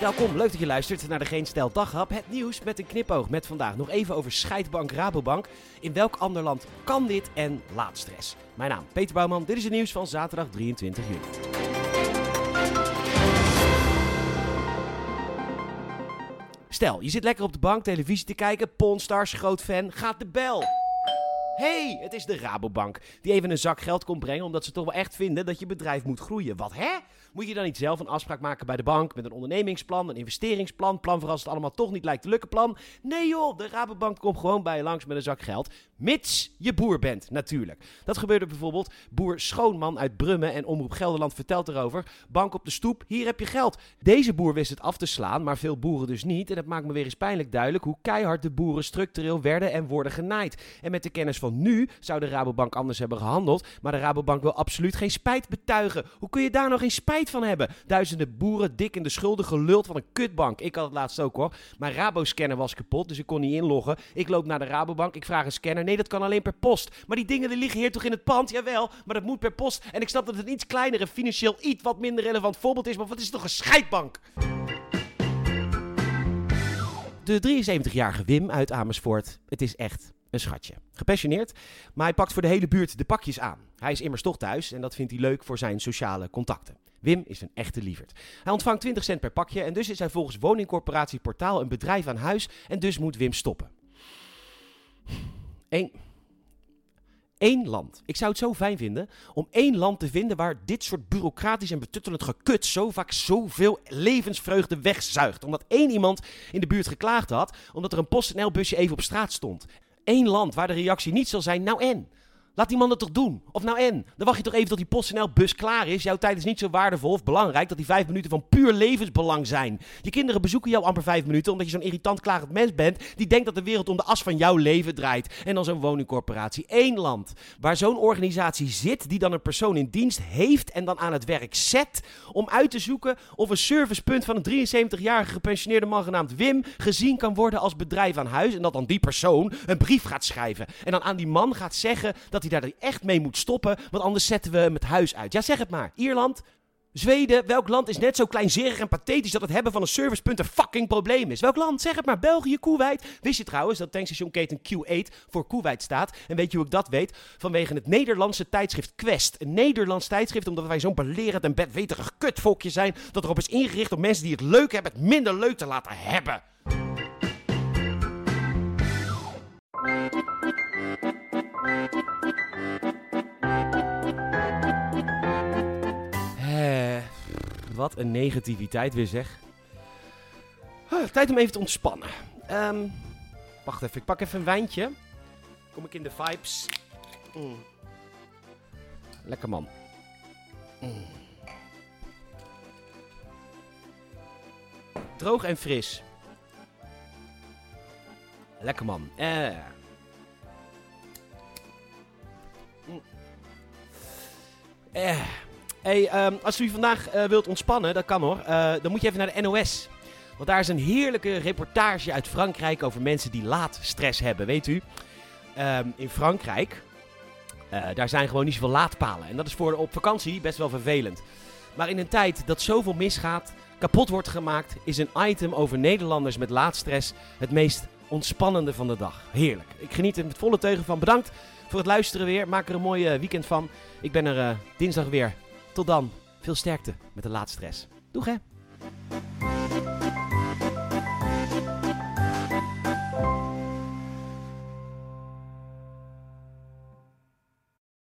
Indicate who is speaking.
Speaker 1: Welkom, leuk dat je luistert naar de Geen Stel Daghap. Het nieuws met een knipoog. Met vandaag nog even over scheidbank Rabobank. In welk ander land kan dit en laat stress? Mijn naam Peter Bouwman. Dit is het nieuws van zaterdag 23 juni. Stel, je zit lekker op de bank televisie te kijken. Ponstars, groot fan. Gaat de bel. Hey, het is de Rabobank. Die even een zak geld komt brengen omdat ze toch wel echt vinden dat je bedrijf moet groeien. Wat hè? Moet je dan niet zelf een afspraak maken bij de bank met een ondernemingsplan, een investeringsplan, plan voor als het allemaal toch niet lijkt te lukken plan? Nee joh, de Rabobank komt gewoon bij je langs met een zak geld. Mits je boer bent, natuurlijk. Dat gebeurde bijvoorbeeld. Boer Schoonman uit Brummen en Omroep Gelderland vertelt erover. Bank op de stoep, hier heb je geld. Deze boer wist het af te slaan, maar veel boeren dus niet. En dat maakt me weer eens pijnlijk duidelijk hoe keihard de boeren structureel werden en worden genaaid. En met de kennis van nu zou de Rabobank anders hebben gehandeld. Maar de Rabobank wil absoluut geen spijt betuigen. Hoe kun je daar nog geen spijt van hebben? Duizenden boeren dik in de schulden geluld van een kutbank. Ik had het laatst ook hoor. Mijn Rabo-scanner was kapot, dus ik kon niet inloggen. Ik loop naar de Rabobank, ik vraag een scanner. Nee, dat kan alleen per post. Maar die dingen die liggen hier toch in het pand? Jawel, maar dat moet per post. En ik snap dat het een iets kleinere, financieel iets wat minder relevant voorbeeld is. Maar wat is toch een scheidbank? De 73-jarige Wim uit Amersfoort. Het is echt een schatje. Gepassioneerd, maar hij pakt voor de hele buurt de pakjes aan. Hij is immers toch thuis en dat vindt hij leuk voor zijn sociale contacten. Wim is een echte lieverd. Hij ontvangt 20 cent per pakje en dus is hij volgens woningcorporatie Portaal een bedrijf aan huis en dus moet Wim stoppen. Eén. Land. Ik zou het zo fijn vinden om één land te vinden waar dit soort bureaucratisch en betuttelend gekut zo vaak zoveel levensvreugde wegzuigt. Omdat één iemand in de buurt geklaagd had, omdat er een PostNL-busje even op straat stond. Eén land waar de reactie niet zal zijn, nou en? Laat die man dat toch doen? Of nou en? Dan wacht je toch even tot die PostNL-bus klaar is. Jouw tijd is niet zo waardevol of belangrijk dat die vijf minuten van puur levensbelang zijn. Je kinderen bezoeken jou amper vijf minuten omdat je zo'n irritant klagend mens bent die denkt dat de wereld om de as van jouw leven draait. En dan zo'n woningcorporatie. Eén land waar zo'n organisatie zit die dan een persoon in dienst heeft en dan aan het werk zet om uit te zoeken of een servicepunt van een 73-jarige gepensioneerde man genaamd Wim gezien kan worden als bedrijf aan huis. En dat dan die persoon een brief gaat schrijven. En dan aan die man gaat zeggen dat hij daar echt mee moet stoppen, want anders zetten we hem het huis uit. Ja, zeg het maar. Ierland, Zweden, welk land is net zo kleinzerig en pathetisch dat het hebben van een servicepunt een fucking probleem is? Welk land? Zeg het maar. België, Kuwait. Wist je trouwens dat tankstation keten Q8 voor Kuwait staat? En weet je hoe ik dat weet? Vanwege het Nederlandse tijdschrift Quest. Een Nederlands tijdschrift omdat wij zo'n belerend en bedweterig kutvolkje zijn dat erop is ingericht om mensen die het leuk hebben het minder leuk te laten hebben. Wat een negativiteit weer zeg. Ah, tijd om even te ontspannen. Ehm, wacht even, ik pak even een wijntje. Kom ik in de vibes. Mm. Lekker man. Mm. Droog en fris. Lekker man. Eh. Mm. Eh. Hey, ehm, als u vandaag eh, wilt ontspannen, dat kan hoor. Eh, dan moet je even naar de NOS. Want daar is een heerlijke reportage uit Frankrijk over mensen die laadstress hebben. Weet u, Ehm, in Frankrijk, eh, daar zijn gewoon niet zoveel laadpalen. En dat is voor op vakantie best wel vervelend. Maar in een tijd dat zoveel misgaat, kapot wordt gemaakt, is een item over Nederlanders met laadstress het meest ontspannende van de dag. Heerlijk. Ik geniet er met volle teugen van. Bedankt voor het luisteren weer. Maak er een mooi weekend van. Ik ben er dinsdag weer. Tot dan, veel sterkte met de laatste stress. Doeg hè!